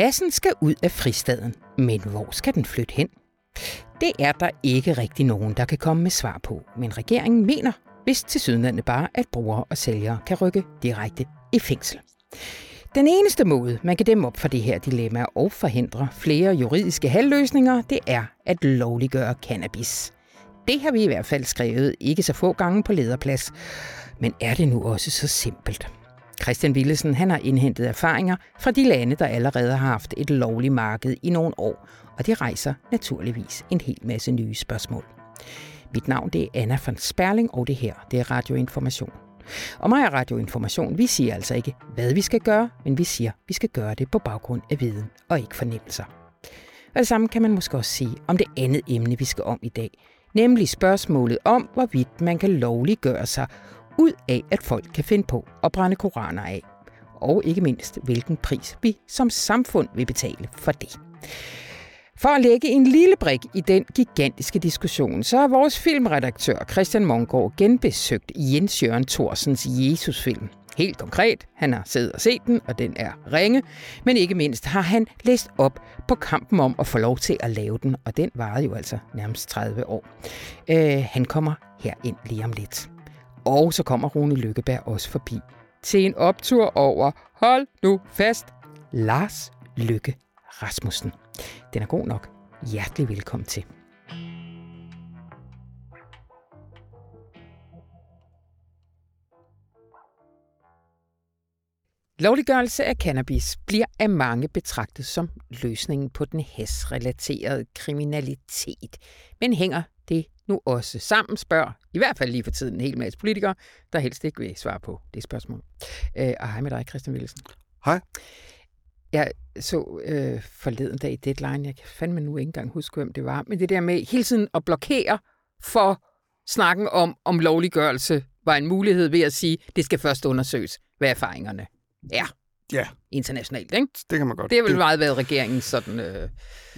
Hassen skal ud af fristaden, men hvor skal den flytte hen? Det er der ikke rigtig nogen, der kan komme med svar på, men regeringen mener, hvis til sydlandet bare, at brugere og sælgere kan rykke direkte i fængsel. Den eneste måde, man kan dæmme op for det her dilemma og forhindre flere juridiske halvløsninger, det er at lovliggøre cannabis. Det har vi i hvert fald skrevet ikke så få gange på lederplads. Men er det nu også så simpelt? Christian Willesen han har indhentet erfaringer fra de lande, der allerede har haft et lovligt marked i nogle år, og det rejser naturligvis en hel masse nye spørgsmål. Mit navn det er Anna von Sperling, og det her det er Radioinformation. Og mig og Radioinformation, vi siger altså ikke, hvad vi skal gøre, men vi siger, vi skal gøre det på baggrund af viden og ikke fornemmelser. Og det samme kan man måske også sige om det andet emne, vi skal om i dag, nemlig spørgsmålet om, hvorvidt man kan lovliggøre sig ud af, at folk kan finde på at brænde koraner af. Og ikke mindst, hvilken pris vi som samfund vil betale for det. For at lægge en lille brik i den gigantiske diskussion, så har vores filmredaktør Christian Mongård genbesøgt Jens Jørgen Thorsens Jesusfilm. Helt konkret, han har siddet og set den, og den er ringe, men ikke mindst har han læst op på kampen om at få lov til at lave den, og den varede jo altså nærmest 30 år. Øh, han kommer her ind lige om lidt. Og så kommer Rune Lykkeberg også forbi til en optur over, hold nu fast, Lars Lykke Rasmussen. Den er god nok. Hjertelig velkommen til. Lovliggørelse af cannabis bliver af mange betragtet som løsningen på den hæsrelaterede kriminalitet. Men hænger det nu også sammen, spørger i hvert fald lige for tiden en hel masse politikere, der helst ikke vil svare på det spørgsmål. Øh, og hej med dig, Christian Wilson. Hej. Jeg så øh, forleden dag i Deadline, jeg kan fandme nu ikke engang huske, hvem det var, men det der med hele tiden at blokere for snakken om, om lovliggørelse var en mulighed ved at sige, det skal først undersøges, hvad erfaringerne er. Ja. Internationalt, ikke? Det kan man godt. Det har vel meget været regeringens sådan øh,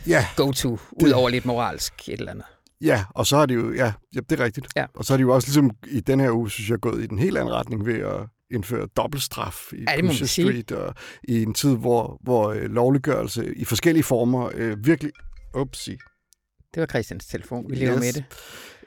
ja. go-to, ud over lidt moralsk et eller andet. Ja, og så har de jo, ja, ja det er rigtigt. Ja. Og så har de jo også ligesom i den her uge, synes jeg, gået i den helt anden retning ved at indføre dobbeltstraf i ja, Pusher Street, og i en tid, hvor, hvor øh, lovliggørelse i forskellige former øh, virkelig... Upsi. Det var Christians telefon. Vi lever yes. med det.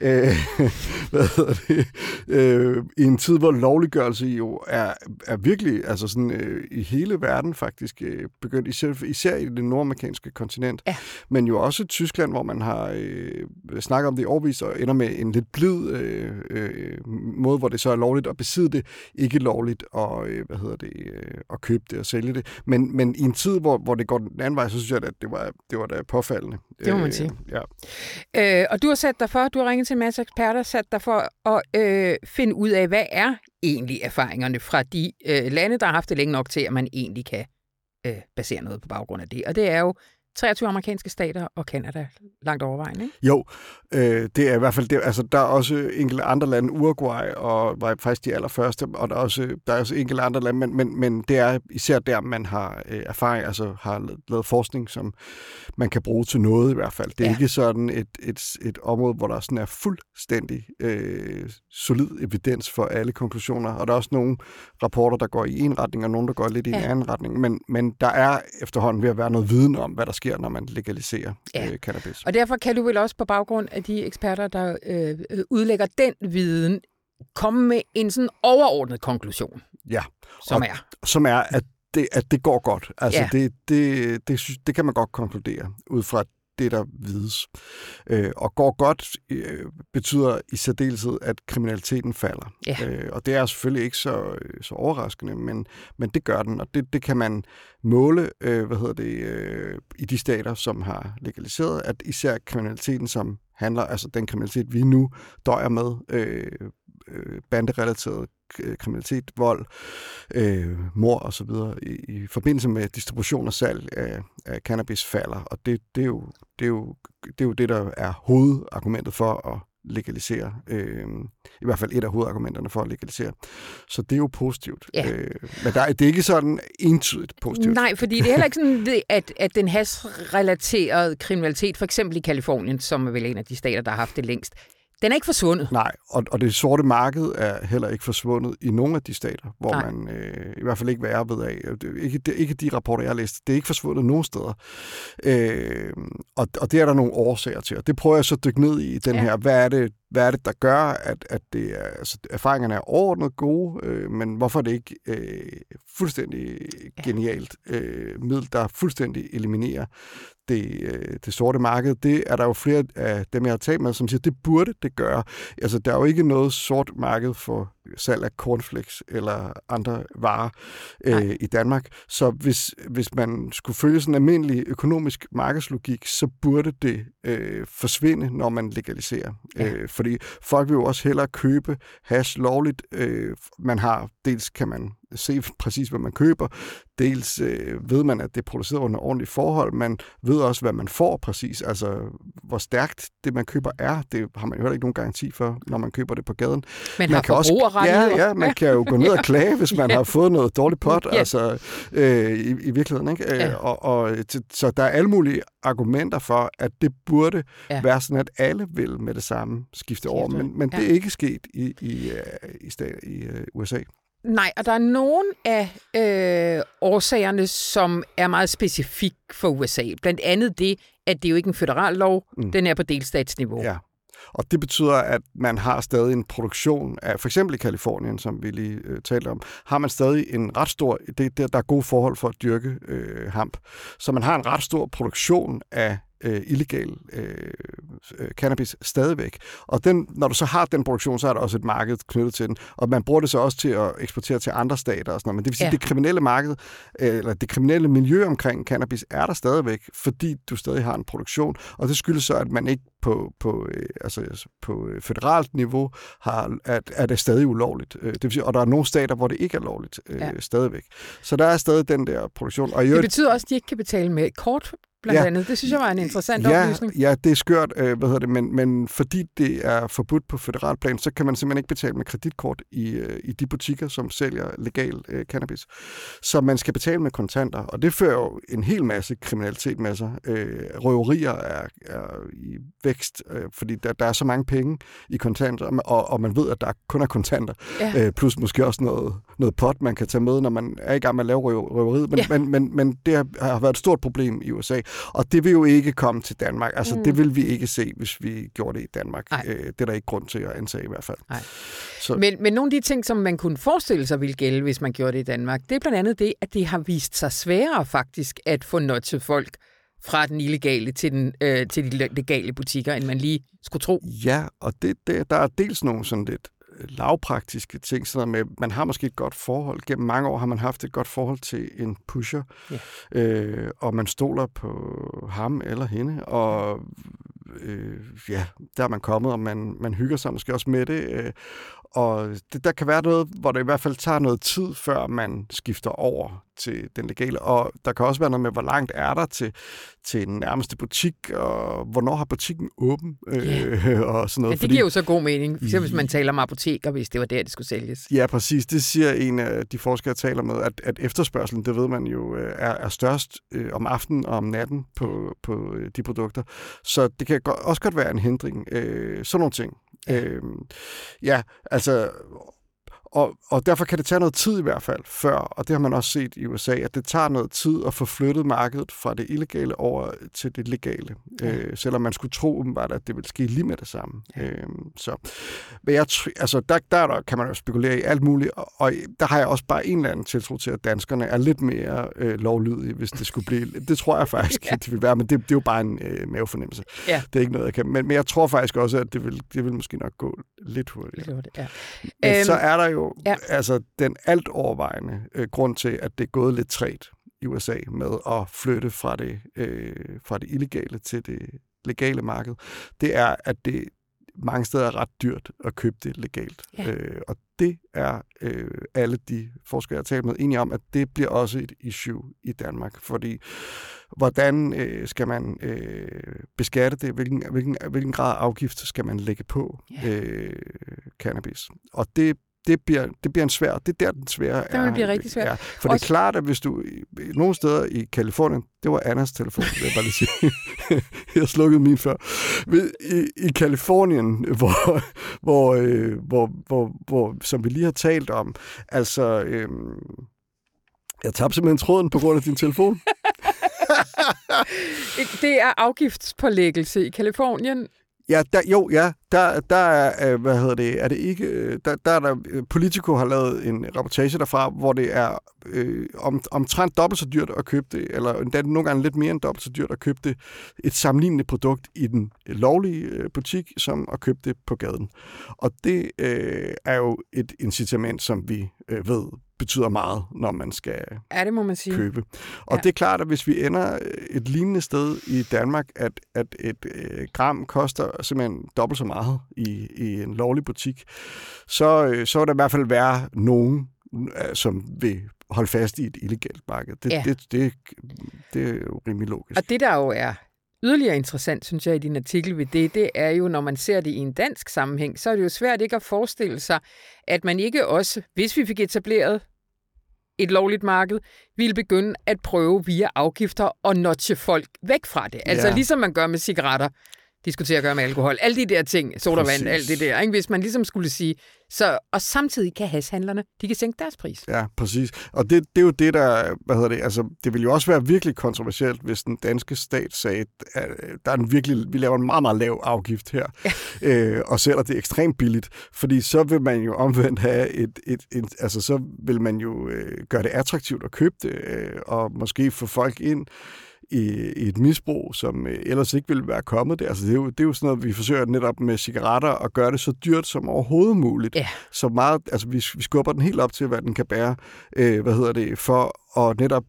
Øh, hvad hedder det? Øh, I en tid, hvor lovliggørelse jo er, er virkelig, altså sådan øh, i hele verden faktisk øh, begyndt, især, især i det nordamerikanske kontinent, ja. men jo også i Tyskland, hvor man har øh, snakket om det i årvis, og ender med en lidt blid øh, øh, måde, hvor det så er lovligt at besidde det, ikke lovligt at, øh, hvad hedder det, øh, at købe det og sælge det. Men, men i en tid, hvor, hvor det går den anden vej, så synes jeg, at det var, det var da påfaldende. Det må man sige. Øh, ja. øh, og du har sat dig for, du har ringet findes en masse eksperter, sat der for at øh, finde ud af, hvad er egentlig erfaringerne fra de øh, lande, der har haft det længe nok til, at man egentlig kan øh, basere noget på baggrund af det. Og det er jo 23 amerikanske stater og Kanada langt overvejende, ikke? Jo, øh, det er i hvert fald det. Altså, der er også enkelte andre lande, Uruguay og var faktisk de allerførste, og der er også, der er også enkelte andre lande, men, men, men det er især der, man har øh, erfaring, altså har lavet forskning, som man kan bruge til noget i hvert fald. Det er ja. ikke sådan et, et, et område, hvor der sådan er fuldstændig øh, solid evidens for alle konklusioner, og der er også nogle rapporter, der går i en retning, og nogle, der går lidt i ja. en anden retning, men, men der er efterhånden ved at være noget viden om, hvad der sker, når man legaliserer ja. øh, cannabis. Og derfor kan du vel også på baggrund af de eksperter, der øh, udlægger den viden, komme med en sådan overordnet konklusion. Ja. Som er? Som er, at det, at det går godt. Altså, ja. det, det, det, det kan man godt konkludere, ud fra det, der vides. Øh, og går godt øh, betyder i særdeleshed, at kriminaliteten falder. Ja. Øh, og det er selvfølgelig ikke så, så overraskende, men, men det gør den, og det, det kan man måle øh, hvad hedder det, øh, i de stater, som har legaliseret, at især kriminaliteten, som handler, altså den kriminalitet, vi nu døjer med, øh, øh, banderelateret kriminalitet, vold, øh, mor og så videre i, i forbindelse med distribution og salg af, af cannabis falder. Og det, det, er jo, det, er jo, det er jo det, der er hovedargumentet for at legalisere. Øh, I hvert fald et af hovedargumenterne for at legalisere. Så det er jo positivt. Ja. Øh, men der, det er ikke sådan entydigt positivt. Nej, fordi det er heller ikke sådan, at, at den hasrelaterede kriminalitet, for eksempel i Kalifornien, som er vel en af de stater, der har haft det længst, Den er ikke forsvundet. Nej, og, og det sorte marked er heller ikke forsvundet i nogle af de stater, hvor Nej. man øh, i hvert fald ikke være ved af. Det, ikke, det, ikke de rapporter, jeg har læst. Det er ikke forsvundet nogen steder. Øh, og, og det er der nogle årsager til, og det prøver jeg så at dykke ned i, den ja. her, hvad er det, hvad er det, der gør, at, at det er, altså, erfaringerne er overordnet gode, øh, men hvorfor er det ikke øh, fuldstændig genialt øh, middel, der fuldstændig eliminerer det, øh, det sorte marked, det er der jo flere af dem, jeg har talt med, som siger, det burde det gøre. Altså, der er jo ikke noget sort marked for salg af cornflakes eller andre varer øh, i Danmark. Så hvis, hvis man skulle følge sådan en almindelig økonomisk markedslogik, så burde det øh, forsvinde, når man legaliserer. Ja. Øh, fordi folk vil jo også hellere købe hash lovligt. Øh, man har, dels kan man se præcis, hvad man køber. Dels øh, ved man, at det er produceret under ordentlige forhold. Man ved også, hvad man får præcis. Altså, hvor stærkt det, man køber, er. Det har man jo heller ikke nogen garanti for, når man køber det på gaden. Men man kan også, ja, ja, man kan jo gå ned og klage, hvis man har fået noget dårligt pot, ja. altså, øh, i, i virkeligheden. Ikke? Ja. Øh, og, og, så der er alle mulige argumenter for, at det burde ja. være sådan, at alle vil med det samme skifte over. Men, men ja. det er ikke sket i, i, øh, i, stat, i uh, USA. Nej, og der er nogle af øh, årsagerne, som er meget specifik for USA. Blandt andet det, at det er jo ikke en federal lov, mm. den er på delstatsniveau. Ja. Og det betyder, at man har stadig en produktion af, for eksempel i Kalifornien, som vi lige øh, talte om, har man stadig en ret stor, det, der, der er gode forhold for at dyrke øh, hamp. Så man har en ret stor produktion af øh, illegal øh, øh, cannabis stadigvæk. Og den, når du så har den produktion, så er der også et marked knyttet til den. Og man bruger det så også til at eksportere til andre stater og sådan noget. Men det vil sige, ja. det kriminelle marked, øh, eller det kriminelle miljø omkring cannabis, er der stadigvæk, fordi du stadig har en produktion. Og det skyldes så, at man ikke på, på, øh, altså, på federalt niveau har, at, er det stadig ulovligt. Det vil sige, og der er nogle stater, hvor det ikke er lovligt øh, ja. stadigvæk. Så der er stadig den der produktion. Og det betyder også, at de ikke kan betale med kort blandt ja. andet. Det synes jeg var en interessant ja, oplysning. Ja, det er skørt, øh, hvad hedder det, men, men fordi det er forbudt på federal plan, så kan man simpelthen ikke betale med kreditkort i, øh, i de butikker, som sælger legal øh, cannabis. Så man skal betale med kontanter, og det fører jo en hel masse kriminalitet med sig. Øh, røverier er, er i vækst, øh, fordi der, der er så mange penge i kontanter, og, og man ved, at der kun er kontanter, ja. øh, plus måske også noget, noget pot, man kan tage med, når man er i gang med at lave røveriet. Men, ja. men, men, men det har været et stort problem i USA. Og det vil jo ikke komme til Danmark. Altså, mm. det vil vi ikke se, hvis vi gjorde det i Danmark. Øh, det er der ikke grund til at antage i hvert fald. Nej. Så. Men, men nogle af de ting, som man kunne forestille sig ville gælde, hvis man gjorde det i Danmark, det er blandt andet det, at det har vist sig sværere faktisk at få notchet folk fra den illegale til, den, øh, til de legale butikker, end man lige skulle tro. Ja, og det, det, der er dels nogle sådan lidt lavpraktiske ting, sådan med, man har måske et godt forhold. Gennem mange år har man haft et godt forhold til en pusher, ja. øh, og man stoler på ham eller hende, og øh, ja, der er man kommet, og man, man hygger sig måske også med det. Øh, og det, der kan være noget, hvor det i hvert fald tager noget tid, før man skifter over til den legale. Og der kan også være noget med, hvor langt er der til, til den nærmeste butik, og hvornår har butikken åben, øh, og sådan noget. Men det giver jo så god mening, for hvis man taler om apoteker, hvis det var der, det skulle sælges. Ja, præcis. Det siger en af de forskere, jeg taler med, at, at efterspørgselen, det ved man jo, øh, er, er størst øh, om aftenen og om natten på, på øh, de produkter. Så det kan også godt være en hindring. Øh, sådan nogle ting. Ja. Øh, ja, altså og, og derfor kan det tage noget tid i hvert fald før, og det har man også set i USA, at det tager noget tid at få flyttet markedet fra det illegale over til det legale. Ja. Øh, selvom man skulle tro åbenbart, at det ville ske lige med det samme. Ja. Øh, så. Men jeg, altså, der, der, der kan man jo spekulere i alt muligt, og, og der har jeg også bare en eller anden tiltro til, at danskerne er lidt mere øh, lovlydige, hvis det skulle blive. Det tror jeg faktisk, ja. at det vil være, men det, det er jo bare en øh, mavefornemmelse. Ja. Det er ikke noget, jeg kan. Men, men jeg tror faktisk også, at det vil, det vil måske nok gå lidt hurtigere. Lidt hurtigt, ja. Men øhm, så er der jo ja. altså den alt overvejende øh, grund til, at det er gået lidt træt i USA med at flytte fra det, øh, fra det illegale til det legale marked, det er, at det mange steder er ret dyrt at købe det legalt. Ja. Øh, og det er øh, alle de forskere, jeg har talt med, enige om, at det bliver også et issue i Danmark. Fordi hvordan øh, skal man øh, beskatte det? Hvilken, hvilken, hvilken grad af afgift skal man lægge på ja. øh, cannabis? Og det det bliver, det bliver en svær, det er der, den svære er. Det bliver rigtig svært. Ja, for Også... det er klart, at hvis du nogle steder i Kalifornien, det var Annas telefon, vil jeg bare lige sige. jeg slukkede min før. I, i Kalifornien, hvor, hvor, øh, hvor, hvor, hvor, som vi lige har talt om, altså, øh, jeg tabte simpelthen tråden på grund af din telefon. det er afgiftspålæggelse i Kalifornien. Ja, der, jo, ja, der, der er, øh, hvad hedder det, er det ikke, øh, der, der er der, øh, Politico har lavet en reportage derfra, hvor det er øh, om, omtrent dobbelt så dyrt at købe det, eller endda nogle gange lidt mere end dobbelt så dyrt at købe det, et sammenlignende produkt i den lovlige butik, som at købe det på gaden. Og det øh, er jo et incitament, som vi øh, ved betyder meget, når man skal ja, det må man sige. købe. Og ja. det er klart, at hvis vi ender et lignende sted i Danmark, at, at et øh, gram koster simpelthen dobbelt så meget i, i en lovlig butik, så, øh, så vil der i hvert fald være nogen, øh, som vil holde fast i et illegalt marked. Det, ja. det, det, det er jo rimelig logisk. Og det der jo er yderligere interessant, synes jeg, i din artikel ved det, det er jo, når man ser det i en dansk sammenhæng, så er det jo svært ikke at forestille sig, at man ikke også, hvis vi fik etableret et lovligt marked, ville begynde at prøve via afgifter og notche folk væk fra det. Altså ja. ligesom man gør med cigaretter diskutere at gøre med alkohol. Alle de der ting, sodavand, alt det der. Ikke? Hvis man ligesom skulle sige, så, og samtidig kan hashandlerne, de kan sænke deres pris. Ja, præcis. Og det, det er jo det, der, hvad hedder det, altså, det vil jo også være virkelig kontroversielt, hvis den danske stat sagde, at der er en virkelig, vi laver en meget, meget lav afgift her, ja. øh, og sælger det ekstremt billigt, fordi så vil man jo omvendt have et, et, et altså så vil man jo øh, gøre det attraktivt at købe det, øh, og måske få folk ind, i, i et misbrug, som øh, ellers ikke ville være kommet der. Altså, det, er jo, det er jo sådan noget, vi forsøger netop med cigaretter at gøre det så dyrt som overhovedet muligt. Ja. Så meget, altså, vi, vi skubber den helt op til, hvad den kan bære, øh, hvad hedder det, for at netop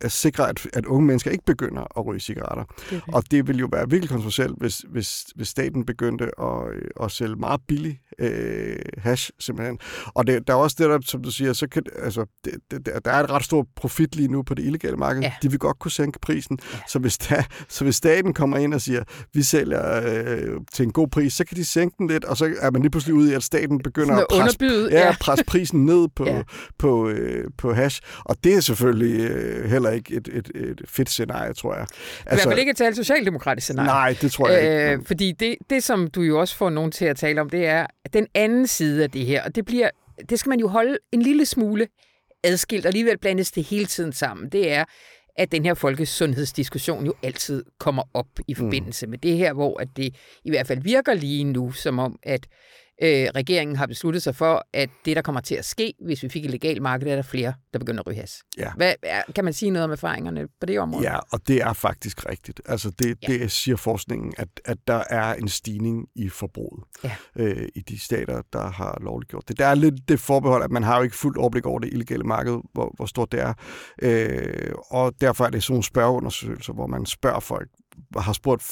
at sikre, at, at unge mennesker ikke begynder at ryge cigaretter. Det det. Og det vil jo være virkelig kontroversielt, hvis, hvis, hvis staten begyndte at, øh, at sælge meget billig øh, hash, simpelthen. Og det, der er også det, der, som du siger, så kan, altså, det, det, der er et ret stort profit lige nu på det illegale marked. Ja. De vil godt kunne sænke prisen. Ja. Så, hvis der, så hvis staten kommer ind og siger, vi sælger øh, til en god pris, så kan de sænke den lidt, og så er man lige pludselig ude i, at staten begynder at presse, ja, ja. presse prisen ned på, ja. på, øh, på hash. Og det er selvfølgelig øh, heller ikke et, et, et fedt scenarie, tror jeg. Altså, I hvert fald altså- ikke et tale socialdemokratisk scenarie. Nej, det tror jeg ikke. Øh, fordi det, det, som du jo også får nogen til at tale om, det er den anden side af det her. Og det, bliver, det skal man jo holde en lille smule adskilt, og alligevel blandes det hele tiden sammen. Det er, at den her folkesundhedsdiskussion jo altid kommer op i mm. forbindelse mm. med det her, hvor at det i hvert fald virker lige nu, som om, at Øh, regeringen har besluttet sig for, at det, der kommer til at ske, hvis vi fik et legalt marked, er der flere, der begynder at ryge has. Ja. Hvad, kan man sige noget om erfaringerne på det område? Ja, og det er faktisk rigtigt. Altså det, ja. det siger forskningen, at, at der er en stigning i forbruget ja. øh, i de stater, der har lovligt gjort det. Der er lidt det forbehold, at man har jo ikke fuldt overblik over det illegale marked, hvor, hvor stort det er. Øh, og derfor er det sådan nogle spørgeundersøgelser, hvor man spørger folk, har spurgt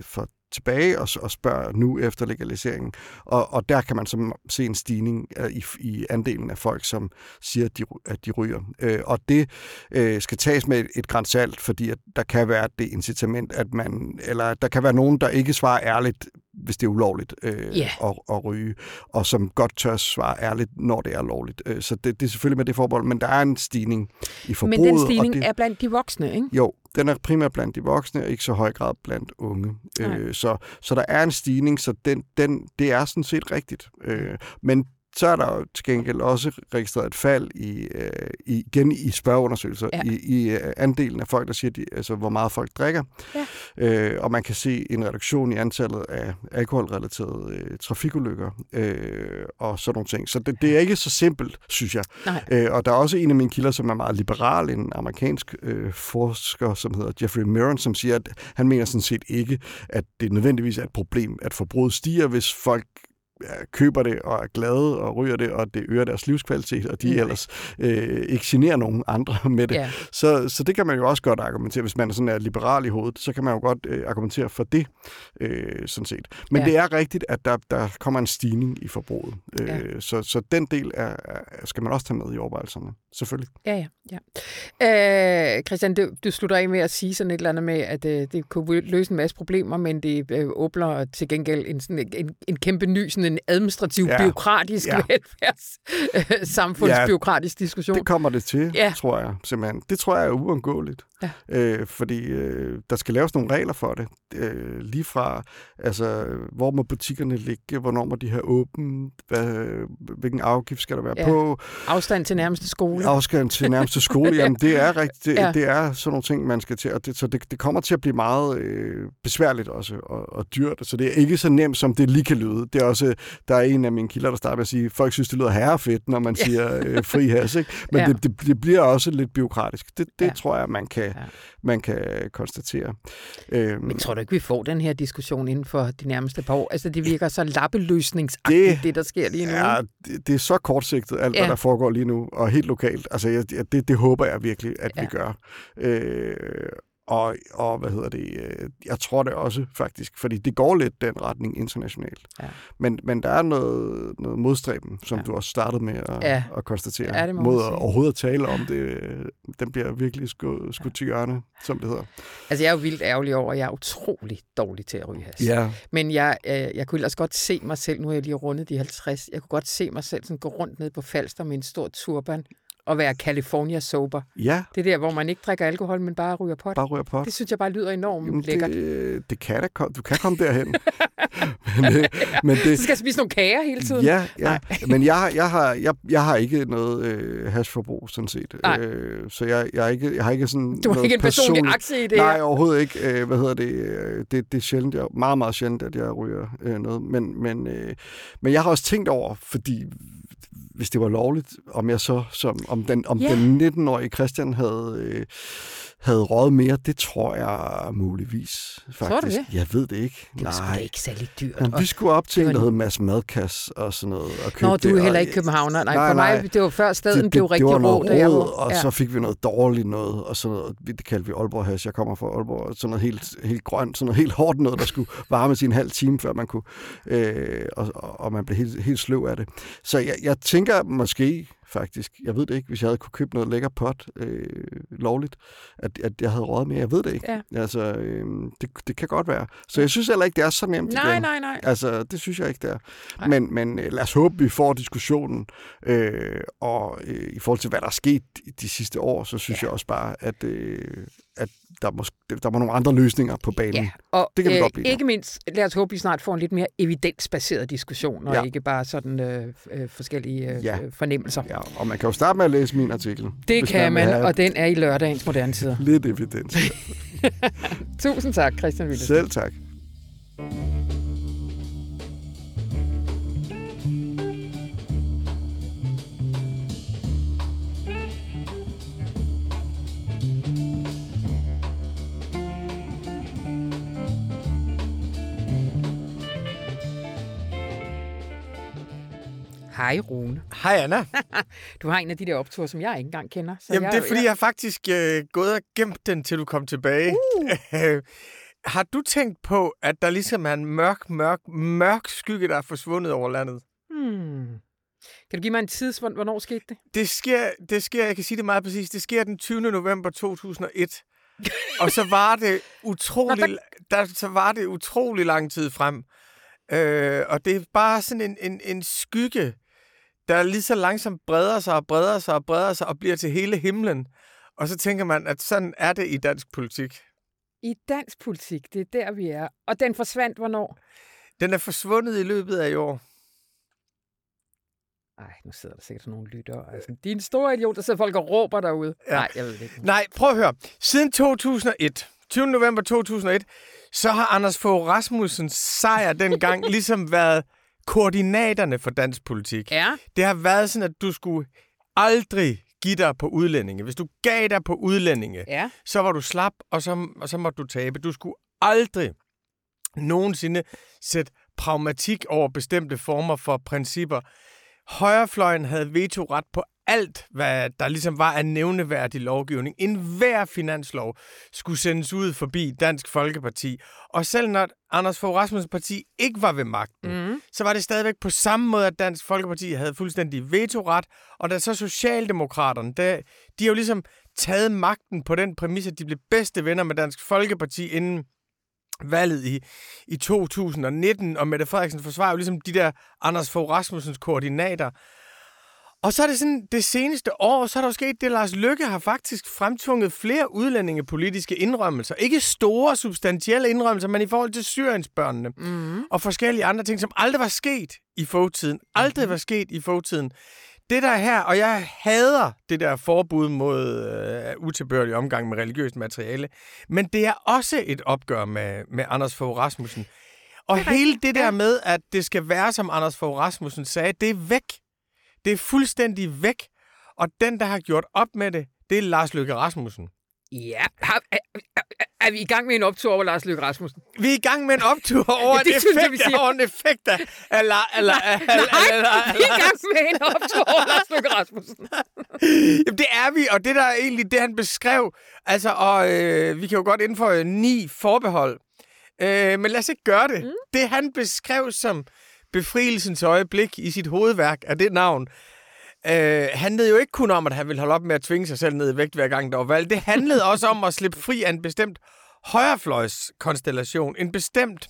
for tilbage og, og spørger nu efter legaliseringen. Og, og der kan man så se en stigning uh, i, i andelen af folk, som siger, at de, at de ryger. Uh, og det uh, skal tages med et, græns salt, fordi at der kan være det incitament, at man, eller der kan være nogen, der ikke svarer ærligt, hvis det er ulovligt uh, yeah. at, at ryge, og som godt tør svare ærligt, når det er lovligt. Uh, så det, det er selvfølgelig med det forbehold, men der er en stigning i forbruget. Men den stigning og det, er blandt de voksne, ikke? Jo, den er primært blandt de voksne, og ikke så høj grad blandt unge. Øh, så, så der er en stigning, så den, den, det er sådan set rigtigt. Øh, men så er der jo til gengæld også registreret et fald i, øh, igen i spørgeundersøgelser, ja. i, i øh, andelen af folk, der siger, de, altså, hvor meget folk drikker. Ja. Øh, og man kan se en reduktion i antallet af alkoholrelaterede øh, trafikulykker øh, og sådan nogle ting. Så det, det er ikke så simpelt, synes jeg. Øh, og der er også en af mine kilder, som er meget liberal, en amerikansk øh, forsker, som hedder Jeffrey Miron, som siger, at han mener sådan set ikke, at det nødvendigvis er et problem, at forbruget stiger, hvis folk køber det og er glade og ryger det, og det øger deres livskvalitet, og de okay. ellers øh, ikke generer nogen andre med det. Yeah. Så, så det kan man jo også godt argumentere, hvis man er sådan er liberal i hovedet, så kan man jo godt øh, argumentere for det, øh, sådan set. Men yeah. det er rigtigt, at der, der kommer en stigning i forbruget. Øh, yeah. så, så den del er, er, skal man også tage med i overvejelserne, selvfølgelig. Ja, ja. ja. Øh, Christian, du, du slutter af med at sige sådan et eller andet med, at øh, det kunne løse en masse problemer, men det øh, åbner til gengæld en, sådan, en, en kæmpe ny sådan en administrativ, ja. byråkratisk ja. velfærds, øh, ja, diskussion. det kommer det til, ja. tror jeg simpelthen. Det tror jeg er uundgåeligt. Ja. Øh, fordi øh, der skal laves nogle regler for det. Øh, lige fra, altså, hvor må butikkerne ligge, hvornår må de have åben, hvad, hvilken afgift skal der være ja. på. Afstand til nærmeste skole. Afstand til nærmeste skole, jamen det er rigtigt, det, ja. det er sådan nogle ting, man skal til, og det, så det, det kommer til at blive meget øh, besværligt også, og, og dyrt, så det er ikke så nemt, som det lige kan lyde. Det er også, der er en af mine kilder, der starter med at sige, folk synes, det lyder herrefedt, når man siger øh, fri has, ikke? men ja. det, det, det bliver også lidt byråkratisk. Det, det ja. tror jeg, man kan, ja. man kan konstatere. Øhm, men tror du ikke, vi får den her diskussion inden for de nærmeste par år? Altså, det virker så lappeløsningsagtigt, det, det der sker lige nu. Ja, det, det er så kortsigtet, alt ja. hvad der foregår lige nu, og helt lokalt. Altså, jeg, det, det håber jeg virkelig, at ja. vi gør. Øh, og, og hvad hedder det, øh, jeg tror det også faktisk, fordi det går lidt den retning internationalt. Ja. Men, men der er noget, noget modstræben, som ja. du også startede med at, ja. at konstatere, ja, mod at overhovedet at tale om det. Den bliver virkelig skudt sku ja. til hjørne, som det hedder. Altså jeg er jo vildt ærgerlig over, at jeg er utrolig dårlig til at ryge has. Ja. Men jeg, øh, jeg kunne ellers godt se mig selv, nu er jeg lige rundet de 50, jeg kunne godt se mig selv sådan gå rundt ned på Falster med en stor turban at være California sober. Ja. Det der, hvor man ikke drikker alkohol, men bare ryger pot. Bare ryger pot. Det synes jeg bare lyder enormt Jamen, lækkert. Det, det kan da komme. Du kan komme derhen. men det, men det, så skal spise nogle kager hele tiden? Ja, ja. men jeg, jeg, har, jeg, jeg har ikke noget øh, hashforbrug, sådan set. Nej. Øh, så jeg, jeg, er ikke, jeg har ikke sådan Du har ikke en personlig person... aktie i det Nej, overhovedet ikke. Øh, hvad hedder det? Øh, det? Det er sjældent, jeg, meget, meget sjældent, at jeg ryger øh, noget. Men, men, øh, men jeg har også tænkt over, fordi hvis det var lovligt, om jeg så, som, om den, om yeah. den 19-årige Christian havde, øh, havde røget mere, det tror jeg muligvis, faktisk. Tror du det? Jeg ved det ikke. Det var Nej. ikke særlig dyrt. Jamen, vi skulle op til en, der hed Mads Madkas og sådan noget. Og Nå, du er heller ikke københavner. Nej, nej, for mig, det var før staden det, blev det, rigtig det var noget rå, råd, og ja. så fik vi noget dårligt noget, og sådan noget, det kaldte vi Aalborg Hash. Jeg kommer fra Aalborg, sådan noget helt, helt grønt, sådan noget helt hårdt noget, der skulle varme en halv time, før man kunne, øh, og, og man blev helt, helt sløv af det. Så jeg, jeg tænker måske, faktisk. Jeg ved det ikke, hvis jeg havde kunne købe noget lækker pot øh, lovligt, at, at jeg havde råd med. Jeg ved det ikke. Ja. Altså, øh, det, det kan godt være. Så jeg synes heller ikke, det er så nemt Nej, igen. nej, nej. Altså, det synes jeg ikke, det er. Men, men øh, lad os håbe, vi får diskussionen. Øh, og øh, i forhold til, hvad der er sket de sidste år, så synes ja. jeg også bare, at, øh, at der, må, der må nogle andre løsninger på banen. Ja, og det kan øh, godt blive. ikke mindst, lad os håbe, vi snart får en lidt mere evidensbaseret diskussion, og ja. ikke bare sådan øh, øh, forskellige øh, ja. fornemmelser. Ja, og man kan jo starte med at læse min artikel. Det kan man, man og den er i lørdagens moderne tider. Lidt evidens. Tusind tak, Christian Willesen. Selv tak. Hej Rune. Hej Anna. du har en af de der opture, som jeg ikke engang kender. Så Jamen jeg, det er, fordi jeg, jeg har faktisk øh, gået og gemt den, til du kom tilbage. Uh. har du tænkt på, at der ligesom er en mørk, mørk, mørk skygge, der er forsvundet over landet? Hmm. Kan du give mig en tids, hvornår skete det? Det sker, det sker, jeg kan sige det meget præcis, det sker den 20. november 2001. og så var det utrolig, Nå, der... Der, så var det utrolig lang tid frem. Øh, og det er bare sådan en, en, en skygge, der lige så langsomt breder sig og breder sig og breder sig og bliver til hele himlen. Og så tænker man, at sådan er det i dansk politik. I dansk politik, det er der, vi er. Og den forsvandt hvornår? Den er forsvundet i løbet af i år. Ej, nu sidder der sikkert nogle lyttere. Altså, de er en stor idiot, der sidder folk og råber derude. Ja. Nej, jeg ved det ikke. Nej, prøv at høre. Siden 2001, 20. november 2001, så har Anders Fogh Rasmussens sejr dengang ligesom været koordinaterne for dansk politik. Ja. Det har været sådan, at du skulle aldrig give dig på udlændinge. Hvis du gav dig på udlændinge, ja. så var du slap, og så, og så måtte du tabe. Du skulle aldrig nogensinde sætte pragmatik over bestemte former for principper. Højrefløjen havde vetoret på alt, hvad der ligesom var af nævneværdig lovgivning. En hver finanslov skulle sendes ud forbi Dansk Folkeparti. Og selv når Anders Fogh Rasmussens parti ikke var ved magten, mm. så var det stadigvæk på samme måde, at Dansk Folkeparti havde fuldstændig vetoret. Og da så Socialdemokraterne, der, de har jo ligesom taget magten på den præmis, at de blev bedste venner med Dansk Folkeparti inden valget i, i 2019, og Mette Frederiksen forsvarer jo ligesom de der Anders Fogh Rasmussens koordinater. Og så er det sådan, det seneste år, så er der jo sket det, Lars Lykke har faktisk fremtvunget flere udlændingepolitiske indrømmelser. Ikke store, substantielle indrømmelser, men i forhold til Syriensbørnene mm. og forskellige andre ting, som aldrig var sket i fortiden. Aldrig mm. var sket i fortiden. Det der her, og jeg hader det der forbud mod øh, utilbørlig omgang med religiøst materiale, men det er også et opgør med, med Anders Fogh Rasmussen. Og det hele det der med, at det skal være, som Anders Fogh Rasmussen sagde, det er væk. Det er fuldstændig væk. Og den, der har gjort op med det, det er Lars Løkke Rasmussen. Ja, har, er, er, er vi i gang med en optur over Lars Løkke Rasmussen? Vi er i gang med en optur over, ja, det en, synes, effekt, jeg, over en effekt af... Eller, eller, nej, eller, nej, eller, vi er i gang med en optur over Lars Løkke Rasmussen. Jamen, det er vi, og det der er egentlig det, han beskrev. Altså, og øh, vi kan jo godt indføre ni forbehold. Øh, men lad os ikke gøre det. Mm. Det, han beskrev som befrielsens øjeblik i sit hovedværk af det navn, øh, handlede jo ikke kun om, at han ville holde op med at tvinge sig selv ned i vægt hver gang, der var valg. Det handlede også om at slippe fri af en bestemt højrefløjskonstellation. En bestemt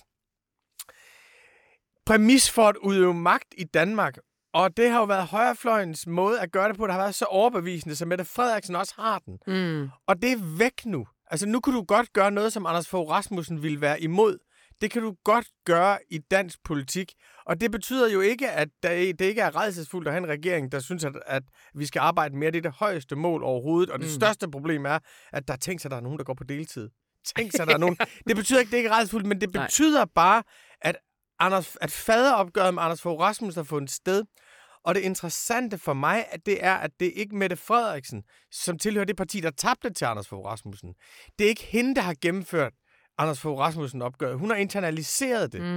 præmis for at udøve magt i Danmark. Og det har jo været højrefløjens måde at gøre det på, der har været så overbevisende, som Mette Frederiksen også har den. Mm. Og det er væk nu. Altså nu kan du godt gøre noget, som Anders Fogh Rasmussen ville være imod. Det kan du godt gøre i dansk politik. Og det betyder jo ikke, at det ikke er redselsfuldt at have en regering, der synes, at, at vi skal arbejde mere. Det er det højeste mål overhovedet. Og det mm. største problem er, at der tænker sig, at der er nogen, der går på deltid. Tænk sig, der er nogen. Det betyder ikke, det ikke er redselsfuldt, men det betyder Nej. bare, at, Anders, at faderopgøret med Anders Fogh Rasmussen har fundet sted. Og det interessante for mig, at det er, at det ikke Mette Frederiksen, som tilhører det parti, der tabte til Anders Fogh Rasmussen. Det er ikke hende, der har gennemført Anders Fogh Rasmussen opgør. Hun har internaliseret det. Mm,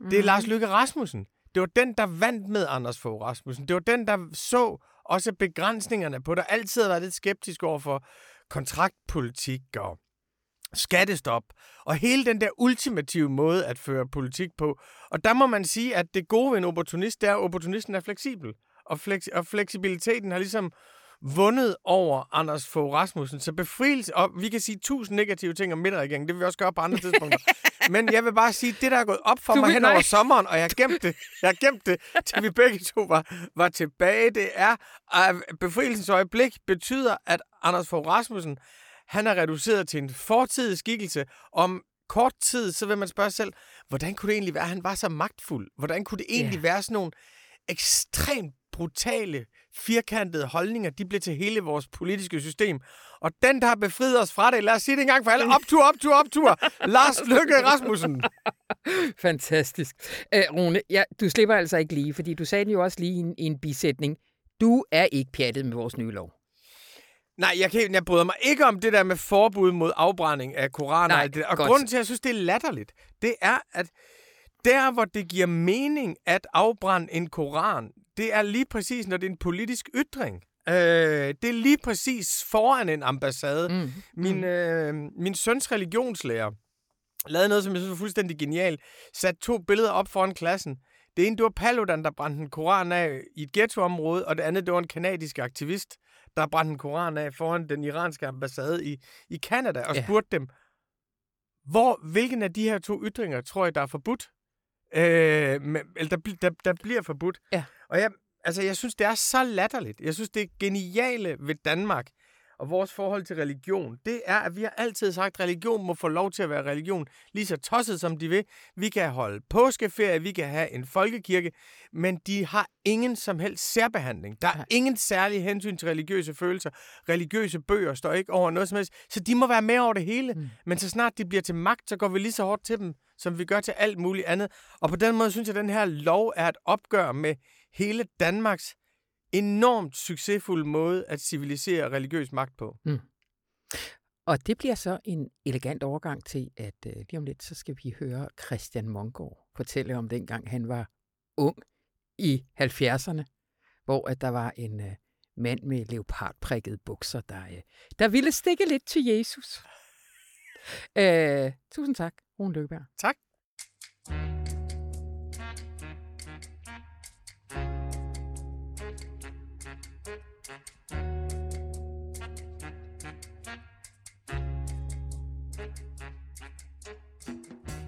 mm. Det er Lars Lykke Rasmussen. Det var den, der vandt med Anders Fogh Rasmussen. Det var den, der så også begrænsningerne på det. Altid har været lidt skeptisk over for kontraktpolitik og skattestop, og hele den der ultimative måde at føre politik på. Og der må man sige, at det gode ved en opportunist, det er, at opportunisten er fleksibel. Og, fleks- og fleksibiliteten har ligesom vundet over Anders Fogh Rasmussen. Så befrielse, og vi kan sige tusind negative ting om midterregeringen, det vil vi også gøre på andre tidspunkter. Men jeg vil bare sige, det der er gået op for du mig hen over sommeren, og jeg har gemt det, jeg har gemt det, til vi begge to var, var tilbage, det er, at befrielsens øjeblik betyder, at Anders Fogh Rasmussen, han er reduceret til en fortidig skikkelse. Om kort tid, så vil man spørge sig selv, hvordan kunne det egentlig være, at han var så magtfuld? Hvordan kunne det egentlig yeah. være sådan nogle ekstremt brutale, firkantede holdninger, de bliver til hele vores politiske system. Og den, der har befriet os fra det, lad os sige det en gang for alle, optur, optur, optur, Lars Lykke Rasmussen. Fantastisk. Æ, Rune, ja, du slipper altså ikke lige, fordi du sagde det jo også lige i en, i en bisætning. Du er ikke pjattet med vores nye lov. Nej, jeg, kan, jeg bryder mig ikke om det der med forbud mod afbrænding af koraner. Nej, og, det. og grunden til, at jeg synes, det er latterligt, det er, at der, hvor det giver mening at afbrænde en koran, det er lige præcis, når det er en politisk ytring. Øh, det er lige præcis foran en ambassade. Mm. Min, mm. øh, min søns religionslærer lavede noget, som jeg synes var fuldstændig genialt. Sat to billeder op foran klassen. Det ene, det var Paludan, der brændte en koran af i et ghettoområde, og det andet, det var en kanadisk aktivist, der brændte en koran af foran den iranske ambassade i, i Kanada, og spurgte ja. dem, hvor, hvilken af de her to ytringer tror jeg, der er forbudt? Øh, men, eller der, der, der bliver forbudt. Ja. Og jeg, altså, jeg synes, det er så latterligt. Jeg synes, det er geniale ved Danmark og vores forhold til religion, det er, at vi har altid sagt, at religion må få lov til at være religion, lige så tosset som de vil. Vi kan holde påskeferie, vi kan have en folkekirke, men de har ingen som helst særbehandling. Der er ingen særlig hensyn til religiøse følelser. Religiøse bøger står ikke over noget som helst, så de må være med over det hele. Mm. Men så snart de bliver til magt, så går vi lige så hårdt til dem, som vi gør til alt muligt andet. Og på den måde synes jeg, at den her lov er et opgør med hele Danmarks enormt succesfuld måde at civilisere religiøs magt på. Mm. Og det bliver så en elegant overgang til, at uh, lige om lidt, så skal vi høre Christian Mongård fortælle om dengang han var ung i 70'erne, hvor at der var en uh, mand med leopardprikkede bukser, der, uh, der ville stikke lidt til Jesus. Uh, tusind tak, Rune Løkberg. Tak.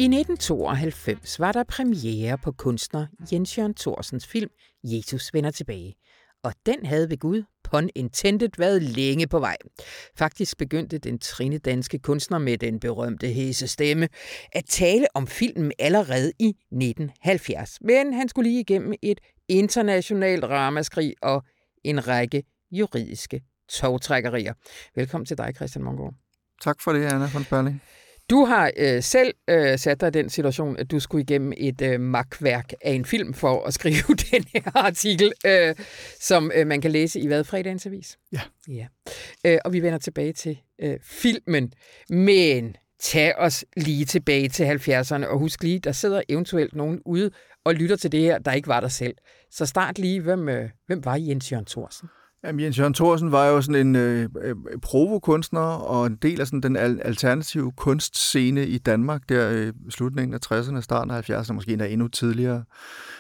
I 1992 var der premiere på kunstner Jens Jørgen Thorsens film Jesus vender tilbage. Og den havde ved Gud, pun intended, været længe på vej. Faktisk begyndte den trinedanske kunstner med den berømte hæse stemme at tale om filmen allerede i 1970. Men han skulle lige igennem et internationalt ramaskrig og en række juridiske togtrækkerier. Velkommen til dig, Christian Mongård. Tak for det, Anna von Berling. Du har øh, selv øh, sat dig i den situation, at du skulle igennem et øh, magtværk af en film for at skrive den her artikel, øh, som øh, man kan læse i hvad fredagens avis. Ja. ja. Øh, og vi vender tilbage til øh, filmen, men tag os lige tilbage til 70'erne, og husk lige, der sidder eventuelt nogen ude og lytter til det her, der ikke var der selv. Så start lige, hvem, øh, hvem var Jens Jørgen Thorsen? Jamen, Jens Jørgen Thorsen var jo sådan en øh, øh, provokunstner og en del af sådan den al- alternative kunstscene i Danmark der i øh, slutningen af 60'erne, starten af 70'erne, måske endda endnu tidligere.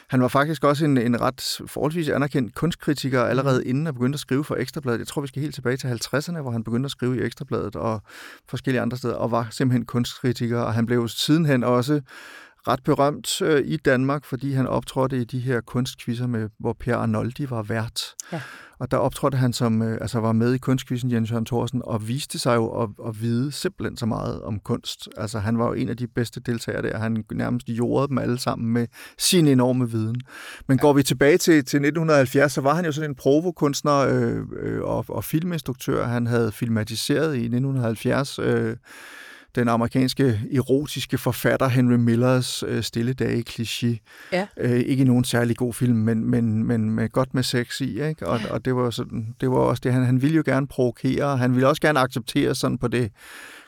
Han var faktisk også en, en ret forholdsvis anerkendt kunstkritiker allerede mm. inden han begyndte at skrive for Ekstrabladet. Jeg tror, vi skal helt tilbage til 50'erne, hvor han begyndte at skrive i Ekstrabladet og forskellige andre steder, og var simpelthen kunstkritiker, og han blev sidenhen også ret berømt øh, i Danmark, fordi han optrådte i de her kunstkvisser, med, hvor Per Arnoldi var vært. Ja. Og der optrådte han som, øh, altså var med i kunstkvisten Jens Jørgen Thorsen, og viste sig jo at, at vide simpelthen så meget om kunst. Altså han var jo en af de bedste deltagere der. Han nærmest jordede dem alle sammen med sin enorme viden. Men går vi tilbage til, til 1970, så var han jo sådan en provokunstner øh, øh, og, og filminstruktør. Han havde filmatiseret i 1970 øh, den amerikanske erotiske forfatter Henry Millers øh, Stille dage i Cliché. Ja. Øh, ikke nogen særlig god film, men, men, men med godt med sex i. Ikke? Og, og det var sådan, det var også det, han, han ville jo gerne provokere, han ville også gerne acceptere sådan på det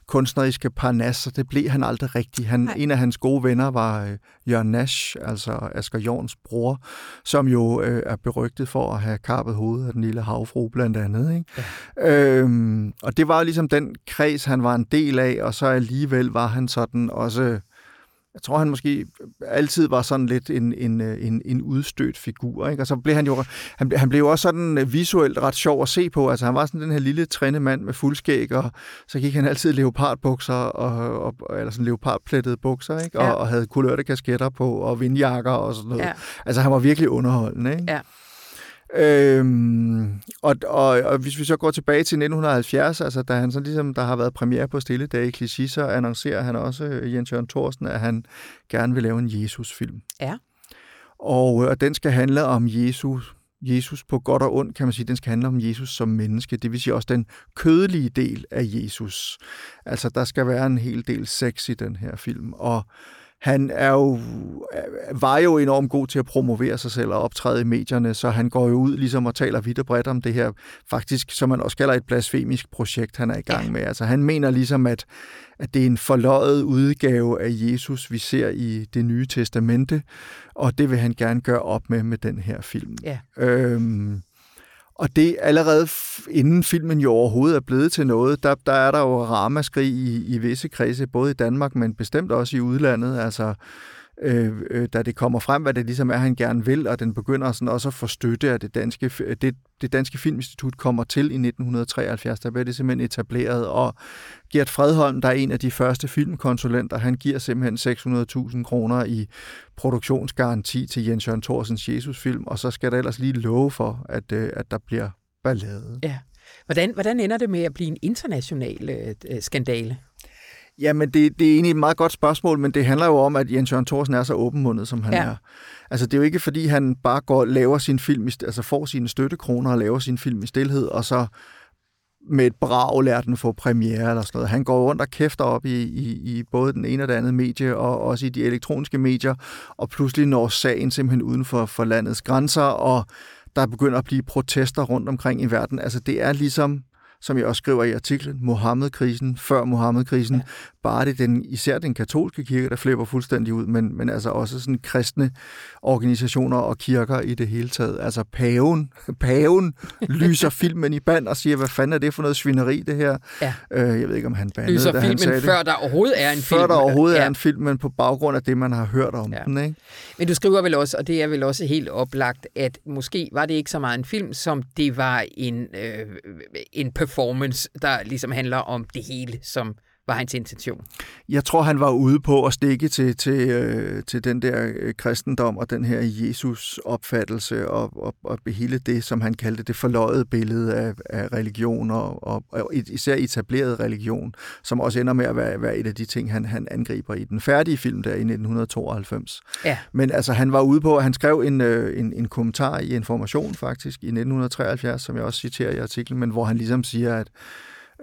kunstneriske parnas, så det blev han aldrig rigtig. Han, en af hans gode venner var øh, Jørgen Nash, altså Asger Jorns bror, som jo øh, er berygtet for at have kappet hovedet af den lille havfru blandt andet. Ikke? Ja. Øhm, og det var ligesom den kreds, han var en del af, og så alligevel var han sådan også jeg tror, han måske altid var sådan lidt en, en, en, en udstødt figur. Ikke? Og så blev han jo han, han blev også sådan visuelt ret sjov at se på. Altså, han var sådan den her lille trænde mand med fuldskæg, og så gik han altid leopardbukser, og, og, eller sådan leopardplettede bukser, ikke? Og, ja. og havde kulørte kasketter på, og vindjakker og sådan noget. Ja. Altså, han var virkelig underholdende. Ikke? Ja. Øhm, og, og, og hvis vi så går tilbage til 1970, altså da han så ligesom, der har været premiere på Stille Dage i Clichy, så annoncerer han også, øh, Jens Jørgen Thorsten, at han gerne vil lave en Jesus-film. Ja. Og, øh, og den skal handle om Jesus, Jesus på godt og ondt, kan man sige. Den skal handle om Jesus som menneske. Det vil sige også den kødelige del af Jesus. Altså, der skal være en hel del sex i den her film. Og han er jo, var jo enormt god til at promovere sig selv og optræde i medierne, så han går jo ud ligesom og taler vidt og bredt om det her, faktisk, som man også kalder et blasfemisk projekt, han er i gang med. Altså han mener ligesom, at, at det er en forløjet udgave af Jesus, vi ser i det nye testamente, og det vil han gerne gøre op med med den her film. Ja. Øhm, og det allerede inden filmen jo overhovedet er blevet til noget, der, der er der jo ramaskrig i, i visse kredse, både i Danmark, men bestemt også i udlandet. Altså, øh, øh, da det kommer frem, hvad det ligesom er, han gerne vil, og den begynder sådan også at få støtte af det danske, det, det danske Filminstitut kommer til i 1973, der bliver det simpelthen etableret, og Gert Fredholm, der er en af de første filmkonsulenter, han giver simpelthen 600.000 kroner i produktionsgaranti til Jens Jørgen Thorsens Jesusfilm, og så skal der ellers lige love for, at, øh, at der bliver ballade. Ja. Hvordan, hvordan ender det med at blive en international øh, skandale? Jamen, det, det er egentlig et meget godt spørgsmål, men det handler jo om, at Jens Jørgen Thorsen er så åbenmundet, som han ja. er. Altså, det er jo ikke, fordi han bare går laver sin film, altså får sine støttekroner og laver sin film i stillhed, og så med et brag lærer den få premiere eller sådan noget. Han går rundt og kæfter op i, i, i både den ene og det andet medie, og også i de elektroniske medier, og pludselig når sagen simpelthen uden for, for landets grænser, og der begynder at blive protester rundt omkring i verden. Altså, det er ligesom som jeg også skriver i artiklen, Mohammed-krisen, før Mohammed-krisen, ja. bare det den, især den katolske kirke, der flipper fuldstændig ud, men, men altså også sådan kristne organisationer og kirker i det hele taget. Altså paven, paven lyser filmen i band og siger, hvad fanden er det for noget svineri, det her? Ja. Øh, jeg ved ikke, om han bandede, lyser da filmen, han sagde før der overhovedet er en før film. Før der overhovedet ja. er en film, men på baggrund af det, man har hørt om ja. den. Ikke? Men du skriver vel også, og det er vel også helt oplagt, at måske var det ikke så meget en film, som det var en, øh, en performance performance, der ligesom handler om det hele, som var hans intention? Jeg tror, han var ude på at stikke til, til, øh, til den der øh, kristendom og den her Jesus-opfattelse og, og, og hele det, som han kaldte det forløjet billede af, af religion og, og, og især etableret religion, som også ender med at være, være et af de ting, han, han angriber i den færdige film der i 1992. Ja. Men altså, han var ude på, at han skrev en, øh, en, en kommentar i Information faktisk i 1973, som jeg også citerer i artiklen, men hvor han ligesom siger, at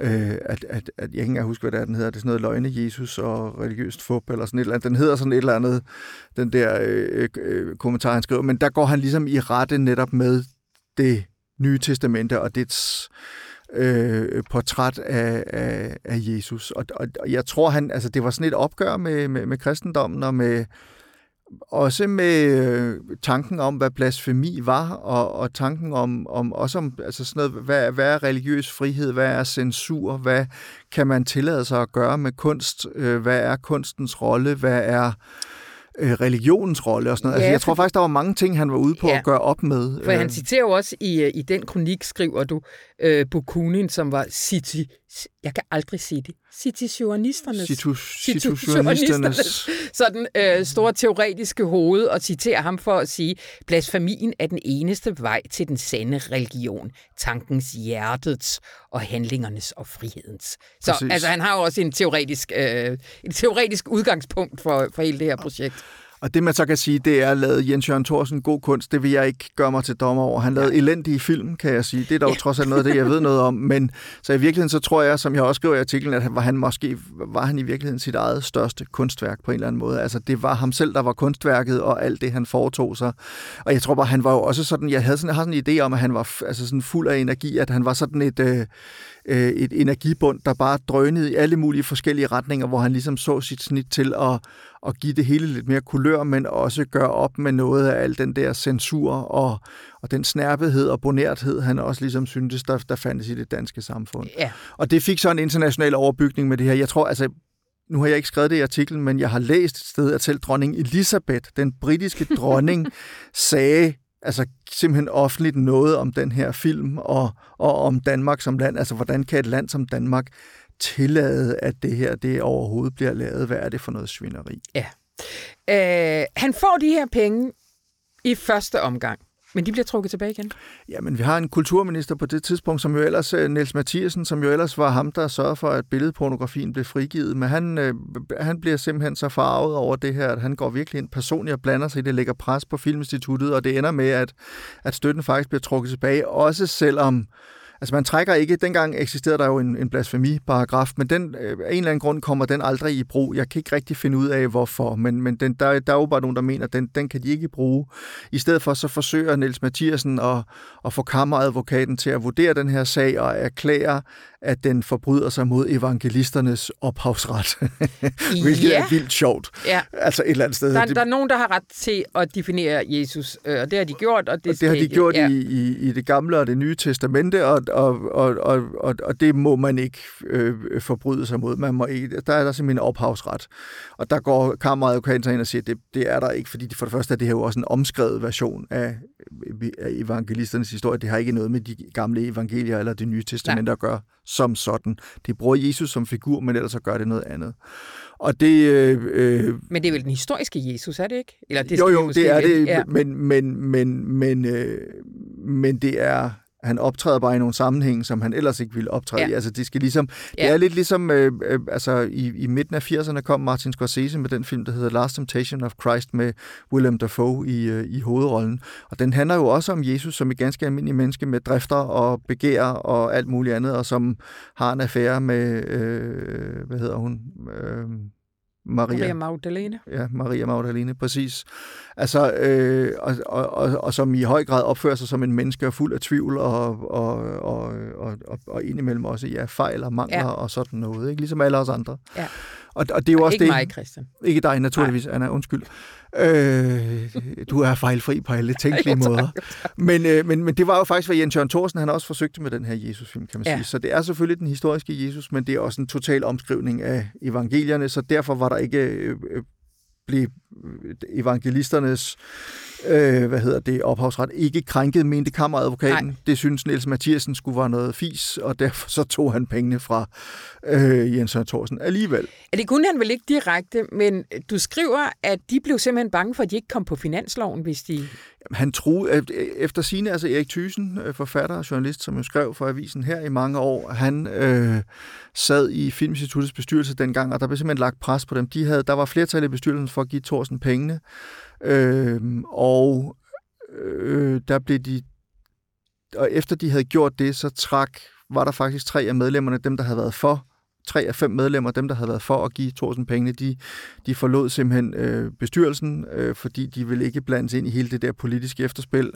øh, at, at, at jeg ikke engang huske, hvad det er, den hedder. Det er sådan noget løgne Jesus og religiøst fup, eller sådan et eller andet. Den hedder sådan et eller andet, den der øh, øh, øh, kommentar, han skriver. Men der går han ligesom i rette netop med det nye testamente og dets øh, portræt af, af, af Jesus. Og, og, og jeg tror, han, altså, det var sådan et opgør med, med, med kristendommen og med, også med øh, tanken om, hvad blasfemi var, og, og tanken om, om også om altså sådan noget, hvad, hvad er religiøs frihed, hvad er censur, hvad kan man tillade sig at gøre med kunst, øh, hvad er kunstens rolle, hvad er øh, religionens rolle og sådan noget. Altså, ja, altså, jeg tror faktisk, der var mange ting, han var ude på ja, at gøre op med. For han citerer jo også i, i den kronik, skriver du, øh, Bukunin, som var city, jeg kan aldrig sige det, situationisterne. Situationisterne. sådan øh, store teoretiske hoved, og citerer ham for at sige, blasfemien er den eneste vej til den sande religion, tankens, hjertets og handlingernes og frihedens. Så Præcis. altså, han har jo også en teoretisk, øh, et teoretisk udgangspunkt for, for hele det her projekt. Og det man så kan sige, det er at Jens Jørgen Thorsen god kunst. Det vil jeg ikke gøre mig til dommer over. Han lavede elendige film, kan jeg sige. Det er dog ja. trods alt noget af det, jeg ved noget om. Men så i virkeligheden, så tror jeg, som jeg også skriver i artiklen, at var han måske var han i virkeligheden sit eget største kunstværk på en eller anden måde. Altså det var ham selv, der var kunstværket og alt det, han foretog sig. Og jeg tror bare, han var jo også sådan, jeg havde sådan, jeg har sådan en idé om, at han var altså sådan fuld af energi, at han var sådan et, øh, øh, et energibund, der bare drønede i alle mulige forskellige retninger, hvor han ligesom så sit snit til at, at give det hele lidt mere kulør, men også gøre op med noget af al den der censur og, og den snærpethed og bonerthed, han også ligesom syntes, der, der fandtes i det danske samfund. Ja. Og det fik så en international overbygning med det her. Jeg tror, altså, nu har jeg ikke skrevet det i artiklen, men jeg har læst et sted, at selv dronning Elisabeth, den britiske dronning, sagde altså simpelthen offentligt noget om den her film og, og om Danmark som land. Altså, hvordan kan et land som Danmark tillade, at det her det overhovedet bliver lavet? Hvad er det for noget svineri? Ja. Øh, han får de her penge i første omgang. Men de bliver trukket tilbage igen? Ja, men vi har en kulturminister på det tidspunkt, som jo ellers, øh, Niels Mathiasen, som jo ellers var ham, der sørgede for, at billedpornografien blev frigivet. Men han, øh, han bliver simpelthen så farvet over det her, at han går virkelig ind personligt og blander sig i det, lægger pres på Filminstituttet, og det ender med, at, at støtten faktisk bliver trukket tilbage, også selvom Altså man trækker ikke, dengang eksisterede der jo en, en blasfemiparagraf, men den, øh, af en eller anden grund kommer den aldrig i brug. Jeg kan ikke rigtig finde ud af, hvorfor, men, men den, der, der er jo bare nogen, der mener, at den, den kan de ikke bruge. I stedet for så forsøger Niels Mathiasen at, at få kammeradvokaten til at vurdere den her sag og erklære, at den forbryder sig mod evangelisternes ophavsret. Hvilket ja. er vildt sjovt. Ja. Altså et eller andet sted. Der, der er nogen, der har ret til at definere Jesus, øh, og det har de gjort. Og det, og det har de gjort ja. i, i, i det gamle og det nye testamente, og, og, og, og, og, og det må man ikke øh, forbryde sig mod. Man må ikke, der er der simpelthen ophavsret. Og der går kammeradvokaten ind og siger, at det, det er der ikke, fordi for det første er det her jo også en omskrevet version af, af evangelisternes historie. Det har ikke noget med de gamle evangelier eller det nye testamente Nej. at gøre som sådan. De bruger Jesus som figur, men ellers så gør det noget andet. Og det, øh, øh, men det er vel den historiske Jesus, er det ikke? Eller det jo, jo, det er det, ja. men, men, men, men, øh, men det er han optræder bare i nogle sammenhæng, som han ellers ikke ville optræde ja. i. Altså, det skal ligesom, ja. det er lidt ligesom, øh, øh, altså i, i midten af 80'erne kom Martin Scorsese med den film, der hedder Last Temptation of Christ med Willem Dafoe i, øh, i hovedrollen. Og den handler jo også om Jesus som et ganske almindeligt menneske med drifter og begær og alt muligt andet, og som har en affære med, øh, hvad hedder hun? Øh, Maria, Maria Magdalene. Ja, Maria Magdalene, præcis. Altså, øh, og, og, og, og som i høj grad opfører sig som en menneske og fuld af tvivl og, og, og, og, og, og indimellem også ja, fejl og mangler ja. og sådan noget, ikke? ligesom alle os andre. Ja. Og, og det er jo også ikke det, mig, Christian. Ikke dig, naturligvis, Nej. Anna, undskyld. Øh, du er fejlfri på alle tænkelige jo, måder. Men, øh, men, men det var jo faktisk, hvad Jens Jørgen Thorsen han også forsøgte med den her Jesusfilm, kan man ja. sige. Så det er selvfølgelig den historiske Jesus, men det er også en total omskrivning af evangelierne, så derfor var der ikke øh, øh blev evangelisternes øh, hvad hedder det, ophavsret ikke krænket, mente kammeradvokaten. Nej. Det synes Niels Mathiasen skulle være noget fis, og derfor så tog han pengene fra øh, Jens Søren Thorsen alligevel. Ja, det kunne han vel ikke direkte, men du skriver, at de blev simpelthen bange for, at de ikke kom på finansloven, hvis de... Han troede, efter sine, altså Erik Thyssen, øh, forfatter og journalist, som jo skrev for avisen her i mange år, han øh, sad i Filminstituttets bestyrelse dengang, og der blev simpelthen lagt pres på dem. De havde, der var flertal i bestyrelsen for at give Thorsen pengene, øh, og øh, der blev de og efter de havde gjort det, så trak, var der faktisk tre af medlemmerne, dem der havde været for, tre af fem medlemmer, dem der havde været for at give Thorsen pengene, de, de forlod simpelthen øh, bestyrelsen, øh, fordi de ville ikke blandes ind i hele det der politiske efterspil.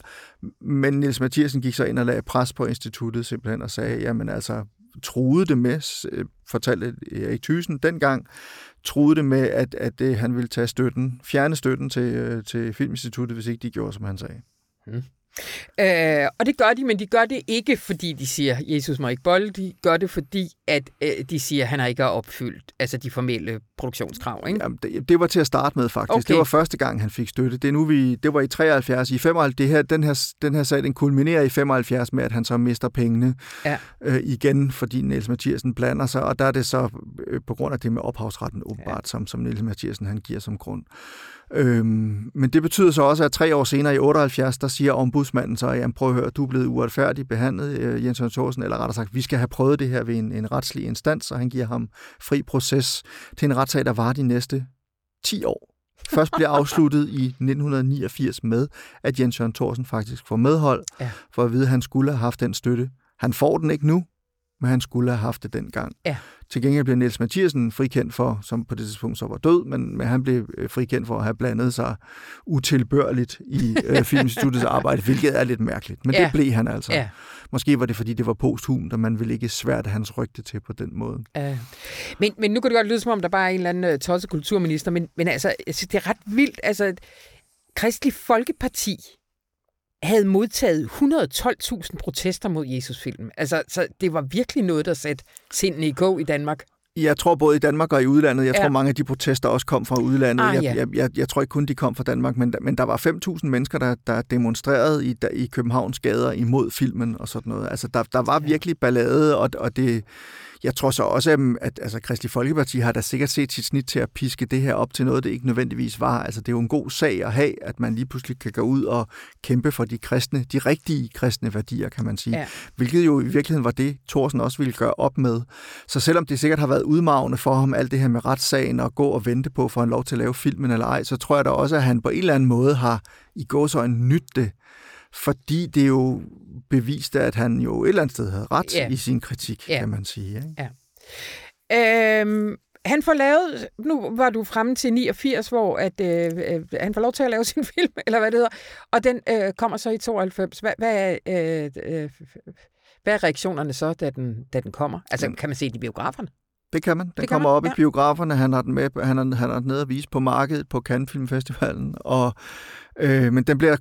Men Niels Mathiasen gik så ind og lagde pres på instituttet simpelthen og sagde, jamen altså, truede det med, øh, fortalte Erik Thyssen dengang, truede det med, at, at det, han ville tage støtten, fjerne støtten til, øh, til Filminstituttet, hvis ikke de gjorde, som han sagde. Hmm. Øh, og det gør de, men de gør det ikke, fordi de siger, Jesus må ikke bolle. De gør det, fordi at øh, de siger, at han har ikke opfyldt altså de formelle produktionskrav. Ikke? Jamen, det, det var til at starte med, faktisk. Okay. Det var første gang, han fik støtte. Det, er nu, vi, det var i 73. I 75, det her, den, her, den her sag, den kulminerer i 75 med, at han så mister pengene ja. øh, igen, fordi Niels Mathiasen blander sig. Og der er det så øh, på grund af det med ophavsretten åbenbart, ja. som, som Niels Mathiasen han giver som grund. Øhm, men det betyder så også, at tre år senere i 78, der siger ombudsmanden så, jamen prøv at høre, du er blevet uretfærdigt behandlet, øh, Jens Jørgen Thorsen, eller rettere sagt, vi skal have prøvet det her ved en, en retslig instans, og han giver ham fri proces til en retssag, der var de næste 10 år. Først bliver afsluttet i 1989 med, at Jens Jørgen Thorsen faktisk får medhold, ja. for at vide, at han skulle have haft den støtte. Han får den ikke nu, men han skulle have haft det dengang. Ja. Til gengæld blev Niels Mathiasen frikendt for, som på det tidspunkt så var død, men, men han blev øh, frikendt for at have blandet sig utilbørligt i øh, Filminstituttets arbejde, hvilket er lidt mærkeligt. Men ja. det blev han altså. Ja. Måske var det, fordi det var posthum, og man ville ikke svært hans rygte til på den måde. Ja. Men, men nu kan det godt lyde, som om der bare er en eller anden uh, tosset kulturminister, men, men altså, altså, det er ret vildt. Altså, Kristelig Folkeparti havde modtaget 112.000 protester mod Jesus-filmen. Altså, så det var virkelig noget, der satte sindene i gå i Danmark. Jeg tror både i Danmark og i udlandet. Jeg ja. tror, mange af de protester også kom fra udlandet. Ah, ja. jeg, jeg, jeg tror ikke kun, de kom fra Danmark, men, men der var 5.000 mennesker, der, der demonstrerede i, der, i Københavns gader imod filmen og sådan noget. Altså, der, der var virkelig ballade, og, og det, jeg tror så også, at, at altså, Kristelig Folkeparti har da sikkert set sit snit til at piske det her op til noget, det ikke nødvendigvis var. Altså, det er jo en god sag at have, at man lige pludselig kan gå ud og kæmpe for de kristne, de rigtige kristne værdier, kan man sige. Ja. Hvilket jo i virkeligheden var det, Thorsen også ville gøre op med. Så selvom det sikkert har været udmavende for ham, alt det her med retssagen og gå og vente på for en lov til at lave filmen eller ej, så tror jeg da også, at han på en eller anden måde har i gåsøjne nyt det fordi det er jo bevist, at han jo et eller andet sted havde ret ja. i sin kritik, ja. kan man sige. Ikke? Ja. Øhm, han får lavet, nu var du fremme til 89, hvor at, øh, øh, han får lov til at lave sin film, eller hvad det hedder, og den øh, kommer så i 92. Hvad, hvad, er, øh, øh, hvad er reaktionerne så, da den, da den kommer? Altså, kan man se de biograferne? Det kan man. Den det kommer man, op ja. i biograferne. Han har den med, han har, han har den nede at vise på markedet på Cannes Filmfestivalen. Og, øh, men den bliver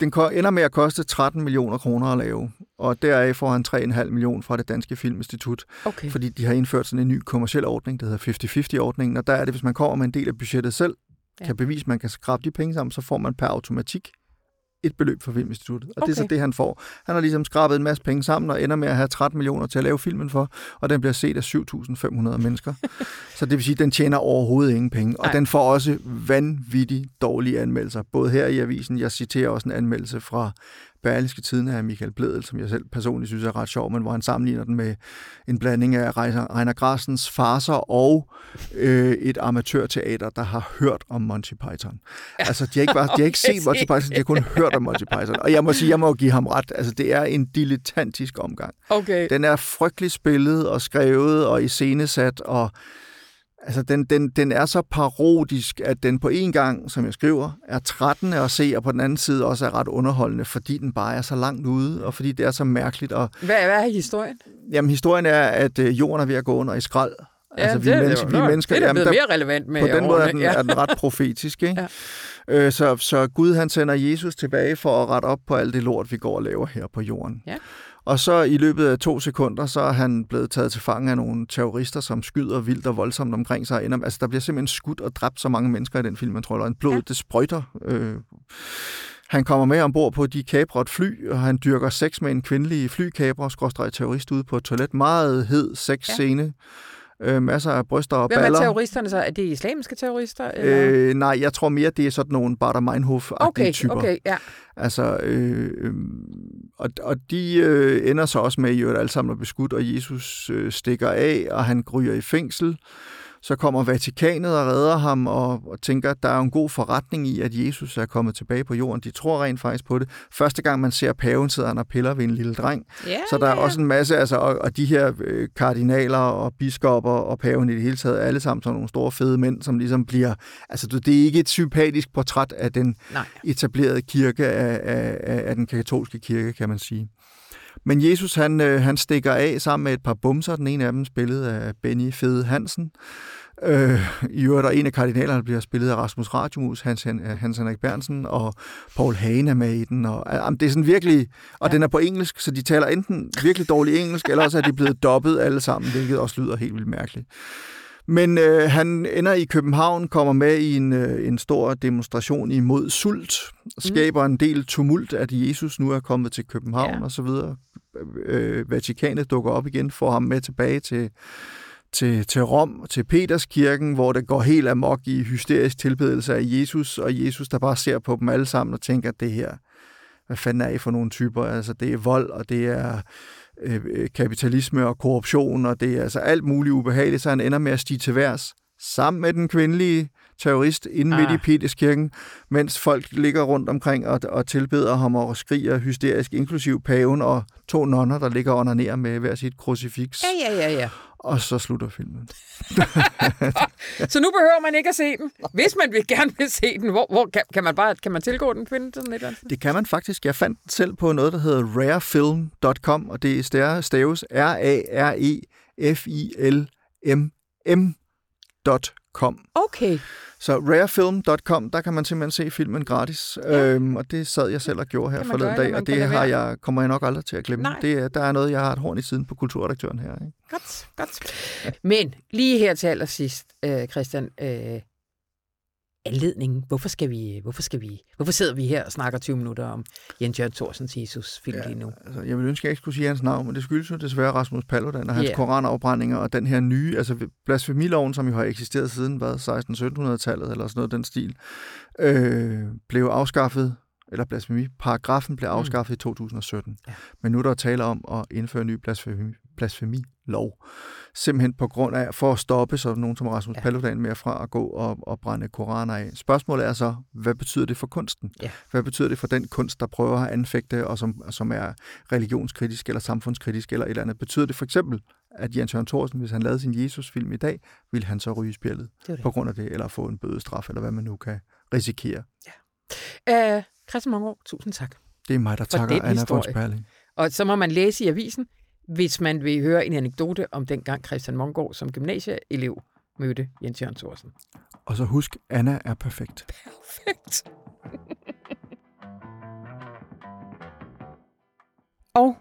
den ender med at koste 13 millioner kroner at lave, og deraf får han 3,5 millioner fra det Danske Filminstitut, okay. fordi de har indført sådan en ny kommersiel ordning, der hedder 50-50-ordningen, og der er det, hvis man kommer med en del af budgettet selv, ja. kan bevise, at man kan skrabe de penge sammen, så får man per automatik et beløb for Filminstituttet. Og okay. det er så det, han får. Han har ligesom skrabet en masse penge sammen og ender med at have 13 millioner til at lave filmen for, og den bliver set af 7.500 mennesker. så det vil sige, at den tjener overhovedet ingen penge. Og Ej. den får også vanvittigt dårlige anmeldelser. Både her i avisen, jeg citerer også en anmeldelse fra Berlingske Tiden af Michael Bledel, som jeg selv personligt synes er ret sjov, men hvor han sammenligner den med en blanding af Reiner Grassens farser og øh, et amatørteater, der har hørt om Monty Python. Altså, de har ikke, bare, de har ikke set Monty Python, de har kun hørt om Monty Python. Og jeg må sige, jeg må give ham ret. Altså, det er en dilettantisk omgang. Okay. Den er frygtelig spillet og skrevet og iscenesat og Altså, den, den, den er så parodisk, at den på en gang, som jeg skriver, er trættende at se, og på den anden side også er ret underholdende, fordi den bare er så langt ude, og fordi det er så mærkeligt. Og, hvad, hvad er historien? Jamen, historien er, at øh, jorden er ved at gå under i skrald. Ja, altså, vi, det, mennesker, det, vi mennesker, det er jamen, der, mere relevant med På den måde er den, ja. er den ret profetisk, ikke? Ja. Øh, så, så Gud han sender Jesus tilbage for at rette op på alt det lort, vi går og laver her på jorden. Ja. Og så i løbet af to sekunder, så er han blevet taget til fange af nogle terrorister, som skyder vildt og voldsomt omkring sig. Altså, der bliver simpelthen skudt og dræbt så mange mennesker i den film, man tror, og blod, ja. det sprøjter. Øh. Han kommer med ombord på de kabret fly, og han dyrker sex med en kvindelig flykaber, skråstrej terrorist ude på et toilet. Meget hed sexscene. Ja øh, masser af bryster og Hvem baller. Hvem er terroristerne så? Er det islamiske terrorister? Eller? Øh, nej, jeg tror mere, det er sådan nogle Bader meinhof okay, typer. Okay, ja. Altså, øh, øh, og, og de øh, ender så også med, at alle sammen er beskudt, og Jesus øh, stikker af, og han gryger i fængsel. Så kommer Vatikanet og redder ham og, og tænker, at der er en god forretning i, at Jesus er kommet tilbage på jorden. De tror rent faktisk på det. Første gang man ser paven, sidder han og piller ved en lille dreng. Yeah, så der er yeah. også en masse, altså, og, og de her øh, kardinaler og biskopper og paven i det hele taget, alle sammen sådan nogle store fede mænd, som ligesom bliver, altså det er ikke et sympatisk portræt af den Nej. etablerede kirke, af, af, af den katolske kirke, kan man sige. Men Jesus, han, øh, han stikker af sammen med et par bumser. Den ene af dem spillet af Benny Fede Hansen. Øh, I øvrigt er en af kardinalerne bliver spillet af Rasmus Radiomus, Hans, Hans Henrik Bernsen, og Paul Hagen er med i den. Og, øh, det er sådan virkelig, og ja. den er på engelsk, så de taler enten virkelig dårlig engelsk, eller også er de blevet dobbet alle sammen, hvilket også lyder helt vildt mærkeligt. Men øh, han ender i København, kommer med i en, øh, en stor demonstration imod sult, skaber mm. en del tumult, at Jesus nu er kommet til København ja. og så videre. Øh, Vatikanet dukker op igen, får ham med tilbage til, til, til Rom, til Peterskirken, hvor det går helt amok i hysterisk tilbedelse af Jesus, og Jesus, der bare ser på dem alle sammen og tænker, at det her, hvad fanden er I for nogle typer? Altså, det er vold, og det er øh, kapitalisme og korruption, og det er altså alt muligt ubehageligt, så han ender med at stige til værs sammen med den kvindelige terrorist inde ah. midt i ah. Peterskirken, mens folk ligger rundt omkring og, og tilbeder ham og skriger hysterisk, inklusiv paven og to nonner, der ligger under ned med hver sit krucifiks. Ja, ja, ja, ja. Og så slutter filmen. så nu behøver man ikke at se den. Hvis man vil gerne vil se den, hvor, hvor kan, kan, man bare kan man tilgå den? Finde sådan et det kan man faktisk. Jeg fandt den selv på noget, der hedder rarefilm.com, og det er staves R-A-R-E-F-I-L-M-M.com. Okay. Så rarefilm.com, der kan man simpelthen se filmen gratis, ja. øhm, og det sad jeg selv og gjorde her forleden dag, og det har jeg, kommer jeg nok aldrig til at glemme. Nej. Det, der er noget, jeg har et horn i siden på kulturredaktøren her. Ikke? Godt, godt. Ja. Men lige her til allersidst, øh, Christian, øh, anledningen. Hvorfor skal vi, hvorfor skal vi, hvorfor sidder vi her og snakker 20 minutter om Jens Jørgen Thorsens Jesus film ja, lige nu? Altså, jeg vil ønske, at jeg ikke skulle sige hans navn, men det skyldes jo desværre Rasmus Paludan og hans yeah. koranafbrændinger og den her nye, altså blasfemiloven, som jo har eksisteret siden, hvad, 16-1700-tallet eller sådan noget den stil, øh, blev afskaffet eller blasfemiparagrafen blev mm. afskaffet mm. i 2017. Ja. Men nu er der tale om at indføre en ny blasfemi, blasfemilov. Simpelthen på grund af, for at stoppe så nogen som Rasmus ja. Paludan med fra at gå og, og brænde koraner af. Spørgsmålet er så, hvad betyder det for kunsten? Ja. Hvad betyder det for den kunst, der prøver at anfægte, og som, som er religionskritisk eller samfundskritisk eller et eller andet? Betyder det for eksempel, at Jens Jørgen Thorsen, hvis han lavede sin Jesus-film i dag, ville han så ryge spjældet på grund af det, eller få en bødestraf, eller hvad man nu kan risikere. Ja. Uh, Christian Mongaard, tusind tak. Det er mig, der takker Anna von Sperling. Og så må man læse i avisen, hvis man vil høre en anekdote om dengang Christian Mongård som gymnasieelev mødte Jens Jørgen Thorsen. Og så husk, Anna er perfekt. Perfekt. og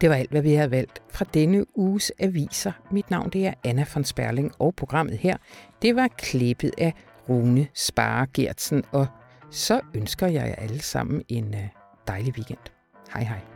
det var alt, hvad vi har valgt fra denne uges aviser. Mit navn det er Anna von Sperling, og programmet her, det var klippet af Rune Spare Gertsen, og så ønsker jeg jer alle sammen en øh, dejlig weekend. Hej hej.